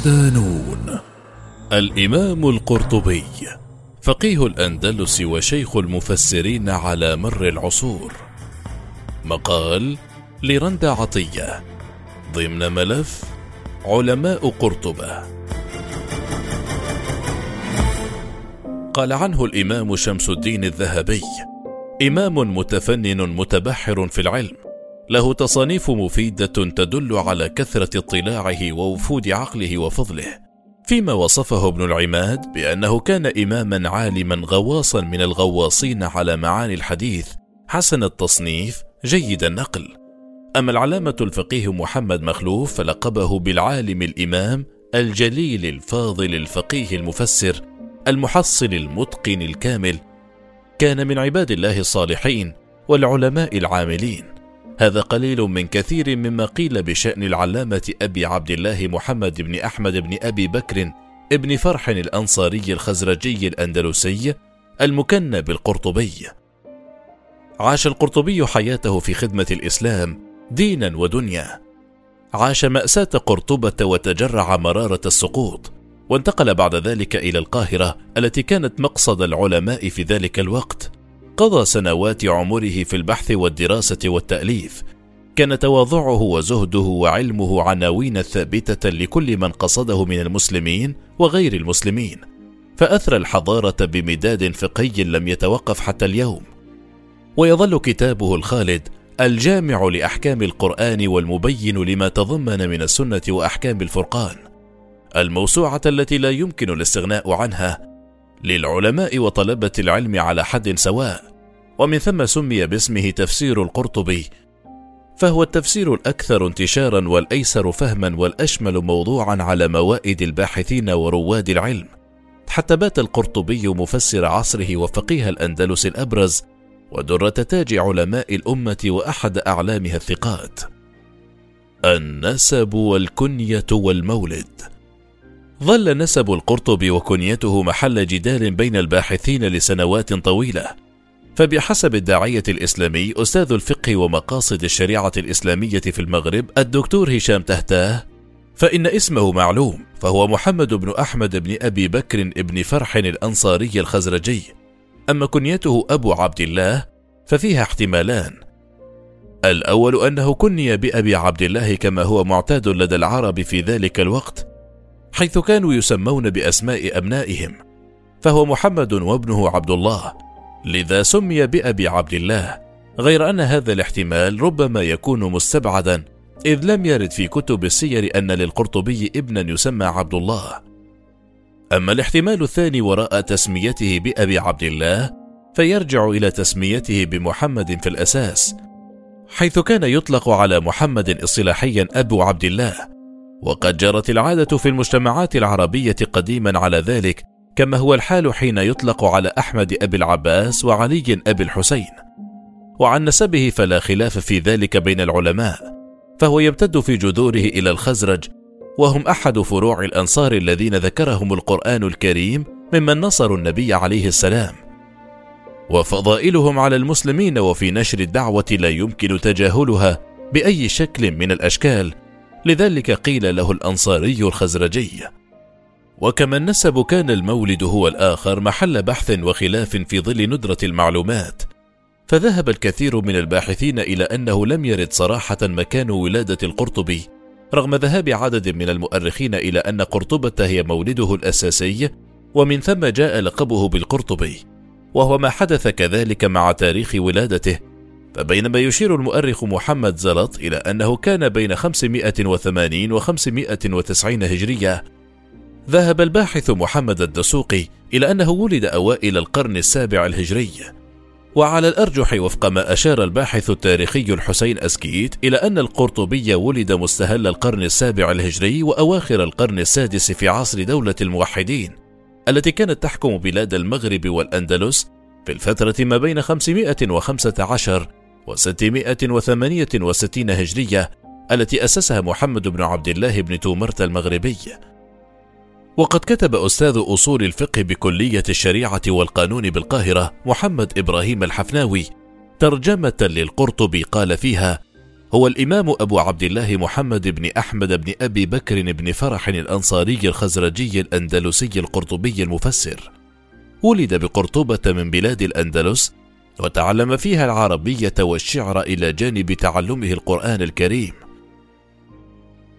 صدانون الإمام القرطبي فقيه الأندلس وشيخ المفسرين على مر العصور. مقال لرندا عطية ضمن ملف علماء قرطبة. قال عنه الإمام شمس الدين الذهبي إمام متفنن متبحر في العلم. له تصانيف مفيدة تدل على كثرة اطلاعه ووفود عقله وفضله. فيما وصفه ابن العماد بأنه كان إماما عالما غواصا من الغواصين على معاني الحديث حسن التصنيف جيد النقل. أما العلامة الفقيه محمد مخلوف فلقبه بالعالم الإمام الجليل الفاضل الفقيه المفسر المحصل المتقن الكامل. كان من عباد الله الصالحين والعلماء العاملين. هذا قليل من كثير مما قيل بشأن العلامة أبي عبد الله محمد بن أحمد بن أبي بكر ابن فرح الأنصاري الخزرجي الأندلسي المكنى بالقرطبي. عاش القرطبي حياته في خدمة الإسلام دينا ودنيا. عاش مأساة قرطبة وتجرع مرارة السقوط وانتقل بعد ذلك إلى القاهرة التي كانت مقصد العلماء في ذلك الوقت. قضى سنوات عمره في البحث والدراسة والتأليف كان تواضعه وزهده وعلمه عناوين ثابتة لكل من قصده من المسلمين وغير المسلمين فأثرى الحضارة بمداد فقهي لم يتوقف حتى اليوم. ويظل كتابه الخالد الجامع لأحكام القرآن والمبين لما تضمن من السنة وأحكام الفرقان. الموسوعة التي لا يمكن الاستغناء عنها للعلماء وطلبة العلم على حد سواء ومن ثم سمي باسمه تفسير القرطبي فهو التفسير الأكثر انتشارا والأيسر فهما والأشمل موضوعا على موائد الباحثين ورواد العلم. حتى بات القرطبي مفسر عصره وفقيه الأندلس الأبرز ودرة تاج علماء الأمة وأحد أعلامها الثقات. النسب والكنية والمولد. ظل نسب القرطبي وكنيته محل جدال بين الباحثين لسنوات طويلة. فبحسب الداعية الإسلامي أستاذ الفقه ومقاصد الشريعة الإسلامية في المغرب الدكتور هشام تهتاه فإن اسمه معلوم فهو محمد بن أحمد بن أبي بكر بن فرح الأنصاري الخزرجي. أما كنيته أبو عبد الله ففيها احتمالان. الأول أنه كني بأبي عبد الله كما هو معتاد لدى العرب في ذلك الوقت حيث كانوا يسمون بأسماء أبنائهم فهو محمد وابنه عبد الله لذا سمي بأبي عبد الله غير أن هذا الاحتمال ربما يكون مستبعدا إذ لم يرد في كتب السير أن للقرطبي ابنا يسمى عبد الله. أما الاحتمال الثاني وراء تسميته بأبي عبد الله فيرجع إلى تسميته بمحمد في الأساس حيث كان يطلق على محمد اصطلاحيا أبو عبد الله. وقد جرت العادة في المجتمعات العربية قديما على ذلك كما هو الحال حين يطلق على أحمد أبي العباس وعلي أبي الحسين. وعن نسبه فلا خلاف في ذلك بين العلماء فهو يمتد في جذوره إلى الخزرج وهم أحد فروع الأنصار الذين ذكرهم القرآن الكريم ممن نصروا النبي عليه السلام. وفضائلهم على المسلمين وفي نشر الدعوة لا يمكن تجاهلها بأي شكل من الأشكال لذلك قيل له الأنصاري الخزرجي وكما النسب كان المولد هو الآخر محل بحث وخلاف في ظل ندرة المعلومات فذهب الكثير من الباحثين إلى أنه لم يرد صراحة مكان ولادة القرطبي رغم ذهاب عدد من المؤرخين إلى أن قرطبة هي مولده الأساسي ومن ثم جاء لقبه بالقرطبي وهو ما حدث كذلك مع تاريخ ولادته فبينما يشير المؤرخ محمد زلط إلى أنه كان بين 580 و 590 هجرية ذهب الباحث محمد الدسوقي إلى أنه ولد أوائل القرن السابع الهجري. وعلى الأرجح وفق ما أشار الباحث التاريخي الحسين أسكيت إلى أن القرطبي ولد مستهل القرن السابع الهجري وأواخر القرن السادس في عصر دولة الموحدين التي كانت تحكم بلاد المغرب والأندلس في الفترة ما بين 515 و668 هجرية التي أسسها محمد بن عبد الله بن تومرت المغربي. وقد كتب أستاذ أصول الفقه بكلية الشريعة والقانون بالقاهرة محمد إبراهيم الحفناوي ترجمة للقرطبي قال فيها: هو الإمام أبو عبد الله محمد بن أحمد بن أبي بكر بن فرح الأنصاري الخزرجي الأندلسي القرطبي المفسر. ولد بقرطبة من بلاد الأندلس وتعلم فيها العربية والشعر إلى جانب تعلمه القرآن الكريم.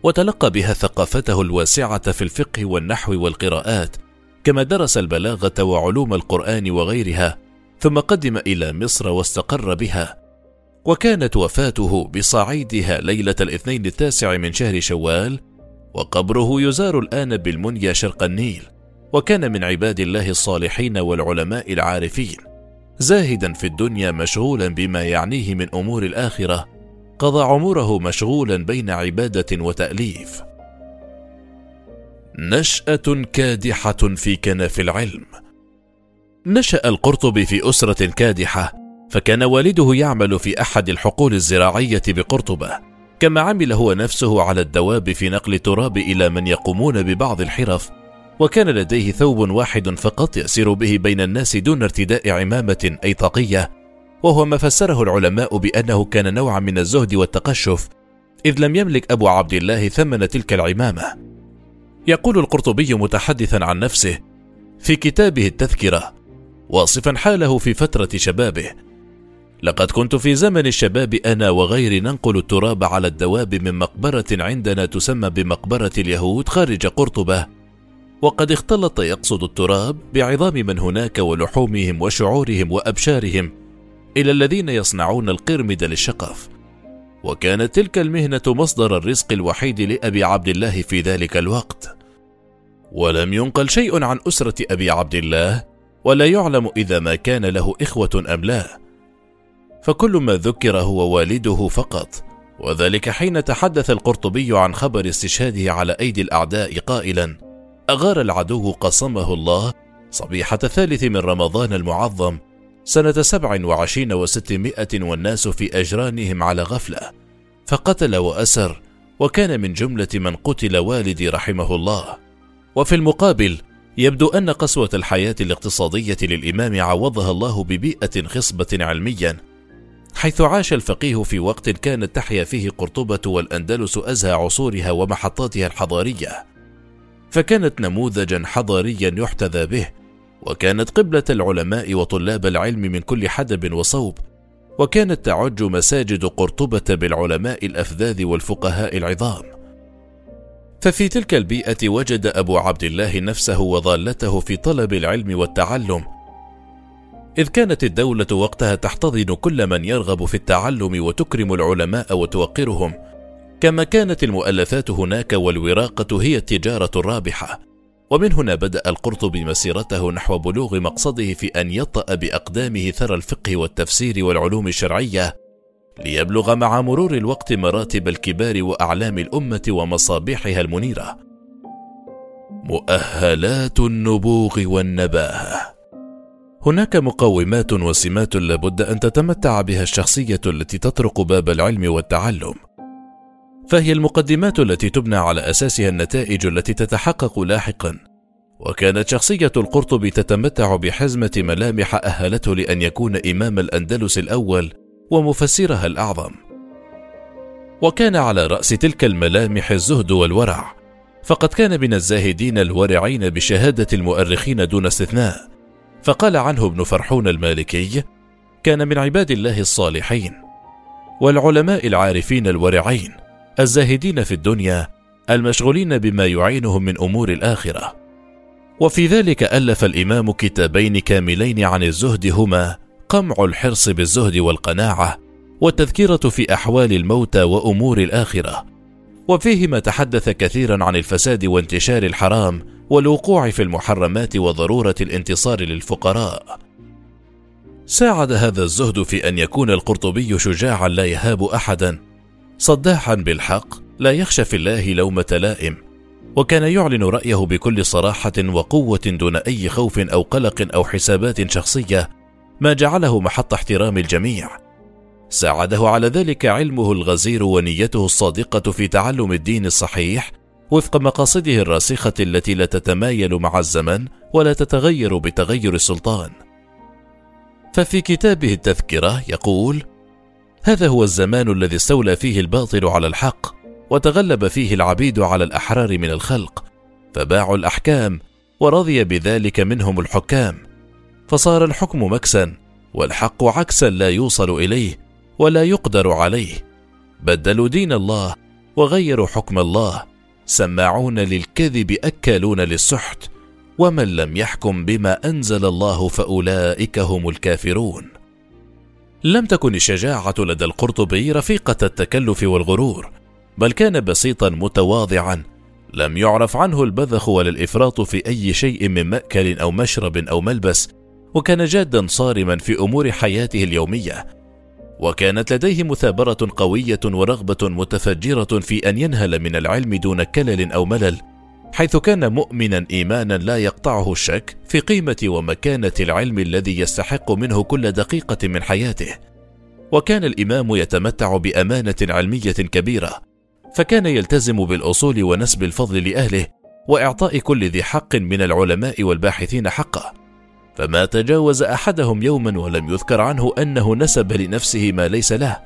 وتلقى بها ثقافته الواسعة في الفقه والنحو والقراءات كما درس البلاغة وعلوم القرآن وغيرها ثم قدم إلى مصر واستقر بها. وكانت وفاته بصعيدها ليلة الاثنين التاسع من شهر شوال وقبره يزار الآن بالمنيا شرق النيل وكان من عباد الله الصالحين والعلماء العارفين. زاهدا في الدنيا مشغولا بما يعنيه من أمور الآخرة قضى عمره مشغولا بين عبادة وتأليف. نشأة كادحة في كنف العلم. نشأ القرطبي في أسرة كادحة فكان والده يعمل في أحد الحقول الزراعية بقرطبة كما عمل هو نفسه على الدواب في نقل التراب إلى من يقومون ببعض الحرف وكان لديه ثوب واحد فقط يسير به بين الناس دون ارتداء عمامة أي طاقية، وهو ما فسره العلماء بأنه كان نوعا من الزهد والتقشف، إذ لم يملك أبو عبد الله ثمن تلك العمامة. يقول القرطبي متحدثا عن نفسه في كتابه التذكرة، واصفا حاله في فترة شبابه: لقد كنت في زمن الشباب أنا وغيري ننقل التراب على الدواب من مقبرة عندنا تسمى بمقبرة اليهود خارج قرطبة وقد اختلط يقصد التراب بعظام من هناك ولحومهم وشعورهم وأبشارهم إلى الذين يصنعون القرمد للشقف وكانت تلك المهنة مصدر الرزق الوحيد لأبي عبد الله في ذلك الوقت. ولم ينقل شيء عن أسرة أبي عبد الله ولا يعلم إذا ما كان له إخوة أم لا. فكل ما ذكر هو والده فقط وذلك حين تحدث القرطبي عن خبر استشهاده على أيدي الأعداء قائلا أغار العدو قصمه الله صبيحة الثالث من رمضان المعظم سنة سبع وعشرين وستمائة والناس في أجرانهم على غفلة فقتل وأسر وكان من جملة من قتل والدي رحمه الله. وفي المقابل يبدو أن قسوة الحياة الاقتصادية للإمام عوضها الله ببيئة خصبة علميا حيث عاش الفقيه في وقت كانت تحيا فيه قرطبة والأندلس أزهى عصورها ومحطاتها الحضارية. فكانت نموذجا حضاريا يحتذى به وكانت قبلة العلماء وطلاب العلم من كل حدب وصوب وكانت تعج مساجد قرطبة بالعلماء الأفذاذ والفقهاء العظام. ففي تلك البيئة وجد أبو عبد الله نفسه وضالته في طلب العلم والتعلم. إذ كانت الدولة وقتها تحتضن كل من يرغب في التعلم وتكرم العلماء وتوقرهم. كما كانت المؤلفات هناك والوراقة هي التجارة الرابحة. ومن هنا بدأ القرطبي مسيرته نحو بلوغ مقصده في أن يطأ بأقدامه ثرى الفقه والتفسير والعلوم الشرعية ليبلغ مع مرور الوقت مراتب الكبار وأعلام الأمة ومصابيحها المنيرة. مؤهلات النبوغ والنباهة. هناك مقومات وسمات لابد أن تتمتع بها الشخصية التي تطرق باب العلم والتعلم. فهي المقدمات التي تبنى على أساسها النتائج التي تتحقق لاحقا. وكانت شخصية القرطبي تتمتع بحزمة ملامح أهلته لأن يكون إمام الأندلس الأول ومفسرها الأعظم. وكان على رأس تلك الملامح الزهد والورع. فقد كان من الزاهدين الورعين بشهادة المؤرخين دون استثناء. فقال عنه ابن فرحون المالكي كان من عباد الله الصالحين والعلماء العارفين الورعين الزاهدين في الدنيا المشغولين بما يعينهم من أمور الآخرة. وفي ذلك ألف الإمام كتابين كاملين عن الزهد هما قمع الحرص بالزهد والقناعة والتذكرة في أحوال الموتى وأمور الآخرة. وفيهما تحدث كثيرا عن الفساد وانتشار الحرام والوقوع في المحرمات وضرورة الانتصار للفقراء. ساعد هذا الزهد في أن يكون القرطبي شجاعا لا يهاب احدا صداحا بالحق لا يخشى في الله لومة لائم. وكان يعلن رأيه بكل صراحة وقوة دون أي خوف أو قلق أو حسابات شخصية ما جعله محط احترام الجميع. ساعده على ذلك علمه الغزير ونيته الصادقة في تعلم الدين الصحيح وفق مقاصده الراسخة التي لا تتمايل مع الزمن ولا تتغير بتغير السلطان. ففي كتابه التذكرة يقول: هذا هو الزمان الذي استولى فيه الباطل على الحق وتغلب فيه العبيد على الأحرار من الخلق فباعوا الأحكام ورضي بذلك منهم الحكام. فصار الحكم مكسا والحق عكسا لا يوصل إليه ولا يقدر عليه. بدلوا دين الله وغيروا حكم الله سماعون للكذب اكالون للسحت ومن لم يحكم بما أنزل الله فأولئك هم الكافرون. لم تكن الشجاعة لدى القرطبي رفيقة التكلف والغرور بل كان بسيطا متواضعا لم يعرف عنه البذخ ولا الافراط في أي شيء من مأكل أو مشرب أو ملبس وكان جادا صارما في أمور حياته اليومية. وكانت لديه مثابرة قوية ورغبة متفجرة في أن ينهل من العلم دون كلل أو ملل. حيث كان مؤمنا إيمانا لا يقطعه الشك في قيمة ومكانة العلم الذي يستحق منه كل دقيقة من حياته. وكان الإمام يتمتع بأمانة علمية كبيرة فكان يلتزم بالأصول ونسب الفضل لأهله وإعطاء كل ذي حق من العلماء والباحثين حقه. فما تجاوز أحدهم يوما ولم يذكر عنه أنه نسب لنفسه ما ليس له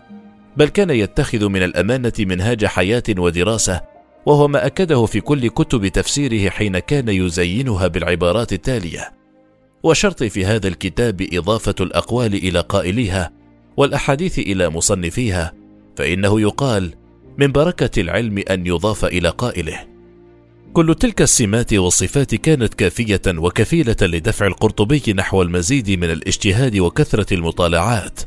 بل كان يتخذ من الأمانة منهاج حياة ودراسة وهو ما أكده في كل كتب تفسيره حين كان يزينها بالعبارات التالية. وشرط في هذا الكتاب إضافة الأقوال إلى قائليها والأحاديث إلى مصنفيها فإنه يقال من بركة العلم أن يضاف إلى قائله. كل تلك السمات والصفات كانت كافية وكفيلة لدفع القرطبي نحو المزيد من الاجتهاد وكثرة المطالعات.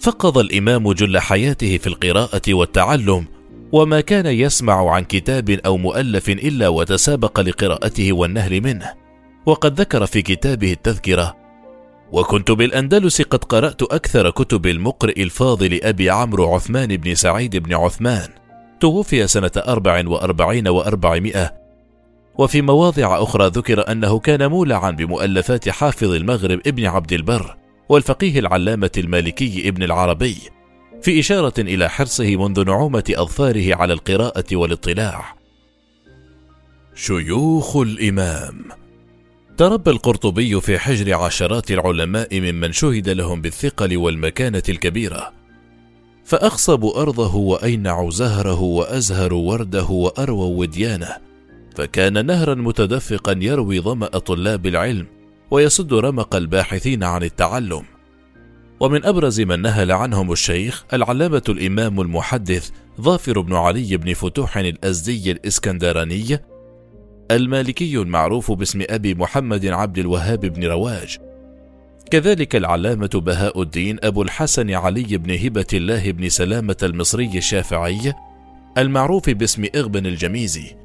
فقد الإمام جل حياته في القراءة والتعلم وما كان يسمع عن كتاب أو مؤلف إلا وتسابق لقراءته والنهل منه وقد ذكر في كتابه التذكرة وكنت بالأندلس قد قرأت أكثر كتب المقرئ الفاضل أبي عمرو عثمان بن سعيد بن عثمان توفي سنة أربع وأربعين وأربعمائة وفي مواضع أخرى ذكر أنه كان مولعا بمؤلفات حافظ المغرب ابن عبد البر والفقيه العلامة المالكي ابن العربي في إشارة إلى حرصه منذ نعومة أظفاره على القراءة والاطلاع. شيوخ الإمام تربى القرطبي في حجر عشرات العلماء ممن شهد لهم بالثقل والمكانة الكبيرة، فأخصبوا أرضه وأينعوا زهره وأزهروا ورده وأرووا وديانه، فكان نهرا متدفقا يروي ظمأ طلاب العلم ويسد رمق الباحثين عن التعلم. ومن أبرز من نهل عنهم الشيخ العلامة الإمام المحدث ظافر بن علي بن فتوح الأزدي الإسكندراني المالكي المعروف باسم أبي محمد عبد الوهاب بن رواج. كذلك العلامة بهاء الدين أبو الحسن علي بن هبة الله بن سلامة المصري الشافعي المعروف باسم إغبن الجميزي.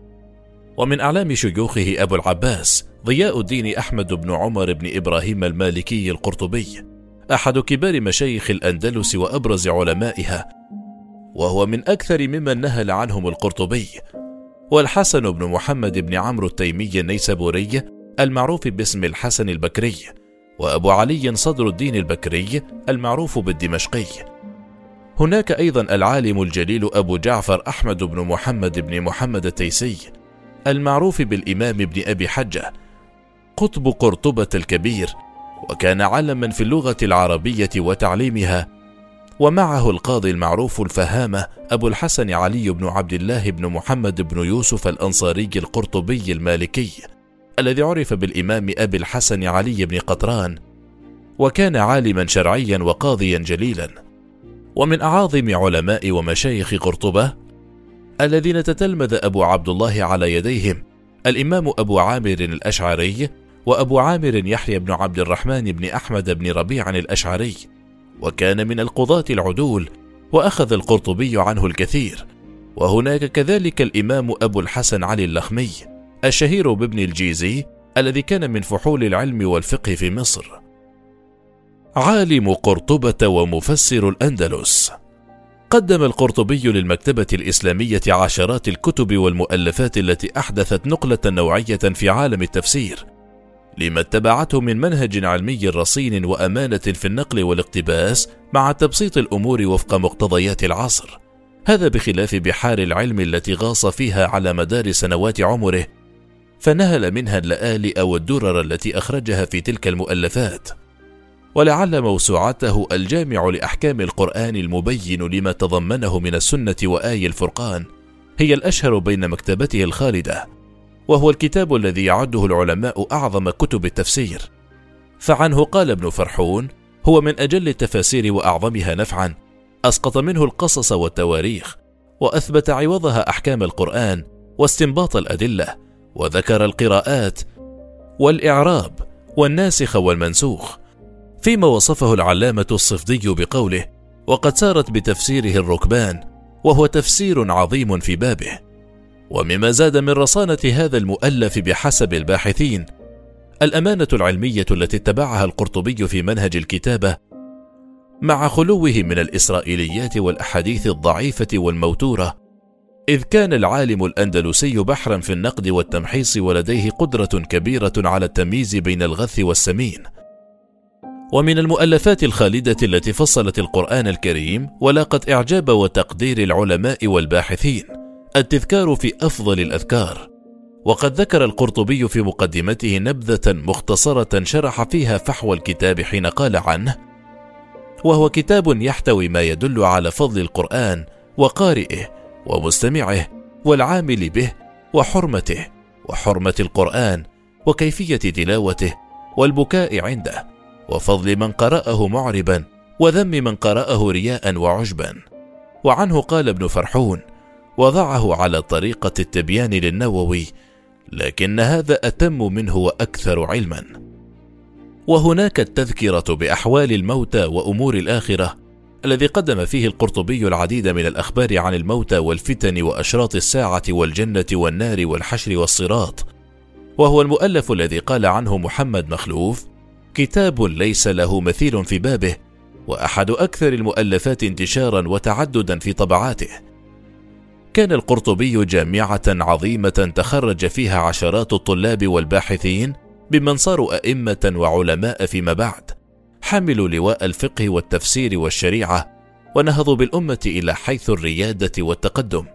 ومن أعلام شيوخه أبو العباس ضياء الدين أحمد بن عمر بن إبراهيم المالكي القرطبي. أحد كبار مشايخ الأندلس وأبرز علمائها وهو من أكثر ممن نهل عنهم القرطبي والحسن بن محمد بن عمرو التيمي النيسابوري المعروف باسم الحسن البكري وأبو علي صدر الدين البكري المعروف بالدمشقي. هناك أيضا العالم الجليل أبو جعفر أحمد بن محمد بن محمد التيسي المعروف بالإمام ابن أبي حجة قطب قرطبة الكبير وكان علما في اللغة العربية وتعليمها ومعه القاضي المعروف الفهامة أبو الحسن علي بن عبد الله بن محمد بن يوسف الأنصاري القرطبي المالكي الذي عرف بالإمام أبي الحسن علي بن قطران وكان عالما شرعيا وقاضيا جليلا. ومن أعاظم علماء ومشايخ قرطبة الذين تتلمذ أبو عبد الله على يديهم الإمام أبو عامر الأشعري وأبو عامر يحيى بن عبد الرحمن بن أحمد بن ربيع الأشعري وكان من القضاة العدول وأخذ القرطبي عنه الكثير وهناك كذلك الإمام أبو الحسن علي اللخمي الشهير بابن الجيزي الذي كان من فحول العلم والفقه في مصر. عالم قرطبة ومفسر الأندلس. قدم القرطبي للمكتبة الإسلامية عشرات الكتب والمؤلفات التي أحدثت نقلة نوعية في عالم التفسير لما اتبعته من منهج علمي رصين وأمانة في النقل والاقتباس مع تبسيط الأمور وفق مقتضيات العصر. هذا بخلاف بحار العلم التي غاص فيها على مدار سنوات عمره فنهل منها اللآلئ والدرر التي أخرجها في تلك المؤلفات. ولعل موسوعته الجامع لأحكام القرآن المبين لما تضمنه من السنة وآي الفرقان هي الأشهر بين مكتبته الخالدة. وهو الكتاب الذي يعده العلماء أعظم كتب التفسير. فعنه قال ابن فرحون هو من أجل التفاسير وأعظمها نفعا أسقط منه القصص والتواريخ وأثبت عوضها أحكام القرآن واستنباط الأدلة وذكر القراءات والإعراب والناسخ والمنسوخ فيما وصفه العلامة الصفدي بقوله وقد سارت بتفسيره الركبان وهو تفسير عظيم في بابه. ومما زاد من رصانة هذا المؤلف بحسب الباحثين الأمانة العلمية التي اتبعها القرطبي في منهج الكتابة مع خلوه من الإسرائيليات والأحاديث الضعيفة والموتورة إذ كان العالم الأندلسي بحرا في النقد والتمحيص ولديه قدرة كبيرة على التمييز بين الغث والسمين. ومن المؤلفات الخالدة التي فصلت القرآن الكريم ولاقت إعجاب وتقدير العلماء والباحثين. التذكار في أفضل الأذكار. وقد ذكر القرطبي في مقدمته نبذة مختصرة شرح فيها فحوى الكتاب حين قال عنه وهو كتاب يحتوي ما يدل على فضل القرآن وقارئه ومستمعه والعامل به وحرمته وحرمة القرآن وكيفية تلاوته والبكاء عنده وفضل من قرأه معربا وذم من قرأه رياء وعجبا. وعنه قال ابن فرحون وضعه على طريقة التبيان للنووي لكن هذا أتم منه وأكثر علما. وهناك التذكرة بأحوال الموتى وأمور الآخرة الذي قدم فيه القرطبي العديد من الأخبار عن الموتى والفتن وأشراط الساعة والجنة والنار والحشر والصراط. وهو المؤلف الذي قال عنه محمد مخلوف كتاب ليس له مثيل في بابه وأحد أكثر المؤلفات انتشارا وتعددا في طبعاته. كان القرطبي جامعة عظيمة تخرج فيها عشرات الطلاب والباحثين بمن صاروا أئمة وعلماء فيما بعد. حملوا لواء الفقه والتفسير والشريعة ونهضوا بالأمة إلى حيث الريادة والتقدم.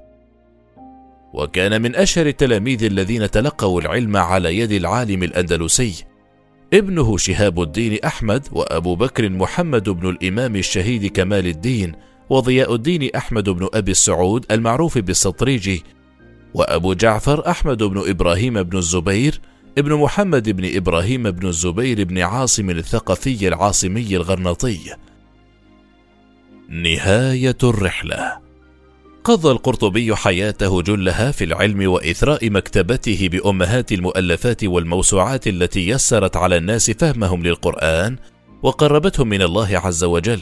وكان من أشهر التلاميذ الذين تلقوا العلم على يد العالم الأندلسي ابنه شهاب الدين أحمد وأبو بكر محمد بن الإمام الشهيد كمال الدين وضياء الدين أحمد بن أبي السعود المعروف بالسطريجي وأبو جعفر أحمد بن إبراهيم بن الزبير ابن محمد بن إبراهيم بن الزبير بن عاصم الثقفي العاصمي الغرناطي. نهاية الرحلة. قضى القرطبي حياته جلها في العلم وإثراء مكتبته بأمهات المؤلفات والموسوعات التي يسرت على الناس فهمهم للقرآن وقربتهم من الله عز وجل.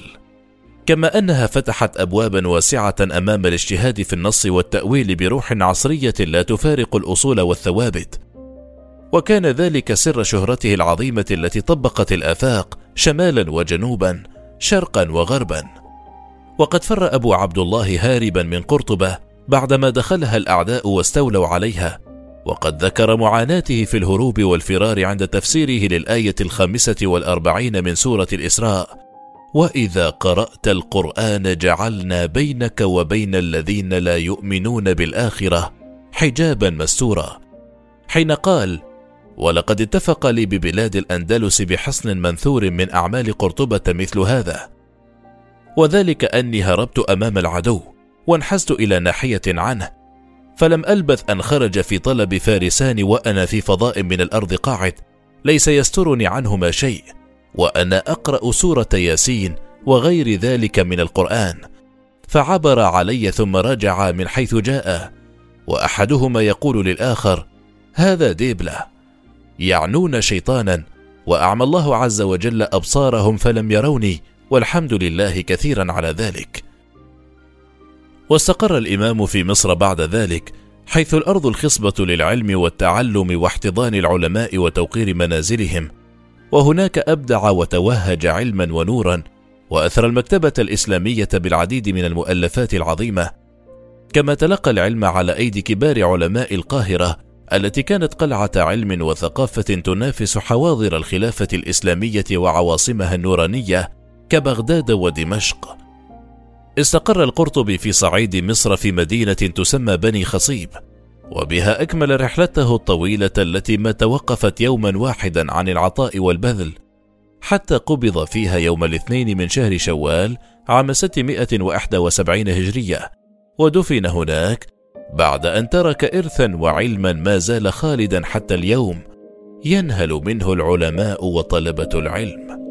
كما أنها فتحت ابوابا واسعة أمام الاجتهاد في النص والتأويل بروح عصرية لا تفارق الأصول والثوابت. وكان ذلك سر شهرته العظيمة التي طبقت الآفاق شمالا وجنوبا شرقا وغربا. وقد فر أبو عبد الله هاربا من قرطبة بعدما دخلها الأعداء واستولوا عليها. وقد ذكر معاناته في الهروب والفرار عند تفسيره للآية الخامسة والأربعين من سورة الإسراء. وإذا قرأت القرآن جعلنا بينك وبين الذين لا يؤمنون بالآخرة حجابا مستورا. حين قال ولقد اتفق لي ببلاد الأندلس بحصن منثور من أعمال قرطبة مثل هذا. وذلك أني هربت أمام العدو وانحزت إلى ناحية عنه. فلم ألبث أن خرج في طلب فارسان وأنا في فضاء من الأرض قاعد ليس يسترني عنهما شيء. وأنا أقرأ سورة ياسين وغير ذلك من القرآن. فعبر علي ثم رجع من حيث جاء وأحدهما يقول للآخر هذا ديبلة. يعنون شيطانا وأعمى الله عز وجل أبصارهم فلم يروني والحمد لله كثيرا على ذلك. واستقر الإمام في مصر بعد ذلك حيث الأرض الخصبة للعلم والتعلم واحتضان العلماء وتوقير منازلهم وهناك أبدع وتوهج علما ونورا وأثر المكتبة الإسلامية بالعديد من المؤلفات العظيمة. كما تلقى العلم على أيدي كبار علماء القاهرة التي كانت قلعة علم وثقافة تنافس حواضر الخلافة الإسلامية وعواصمها النورانية كبغداد ودمشق. استقر القرطبي في صعيد مصر في مدينة تسمى بني خصيب. وبها أكمل رحلته الطويلة التي ما توقفت يوما واحدا عن العطاء والبذل حتى قبض فيها يوم الاثنين من شهر شوال عام 671 هجرية. ودفن هناك بعد أن ترك إرثا وعلما ما زال خالدا حتى اليوم ينهل منه العلماء وطلبة العلم.